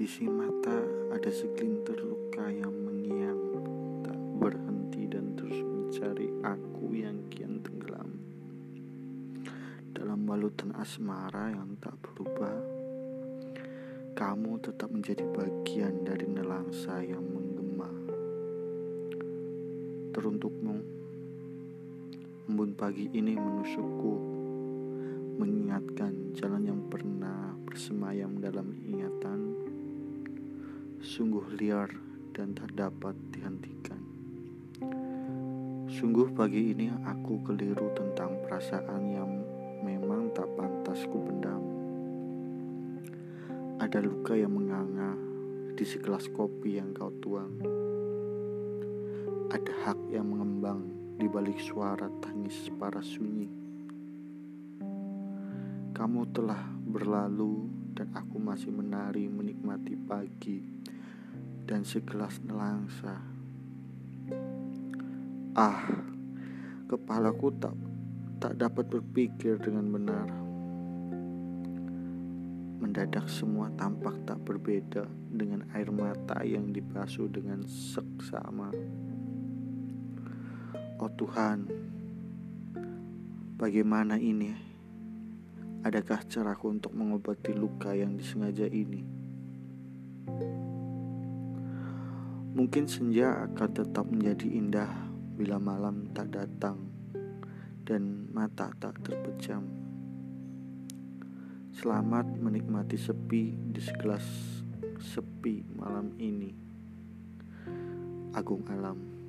sisi mata ada segelintir luka yang mengiang. Tak berhenti dan terus mencari aku yang kian tenggelam. Dalam balutan asmara yang tak berubah kamu tetap menjadi bagian dari nelangsa yang menggema. Teruntukmu embun pagi ini menusukku mengingatkan jalan yang pernah bersemayam dalam ingatan sungguh liar dan tak dapat dihentikan. Sungguh pagi ini aku keliru tentang perasaan yang memang tak pantas ku pendam. Ada luka yang menganga di segelas kopi yang kau tuang. Ada hak yang mengembang di balik suara tangis para sunyi. Kamu telah berlalu dan aku masih menari menikmati pagi dan segelas nelangsa. Ah, kepalaku tak tak dapat berpikir dengan benar. Mendadak semua tampak tak berbeda dengan air mata yang dibasuh dengan seksama. Oh Tuhan, bagaimana ini? Adakah caraku untuk mengobati luka yang disengaja ini? Mungkin senja akan tetap menjadi indah bila malam tak datang dan mata tak terpejam. Selamat menikmati sepi di segelas sepi malam ini. Agung Alam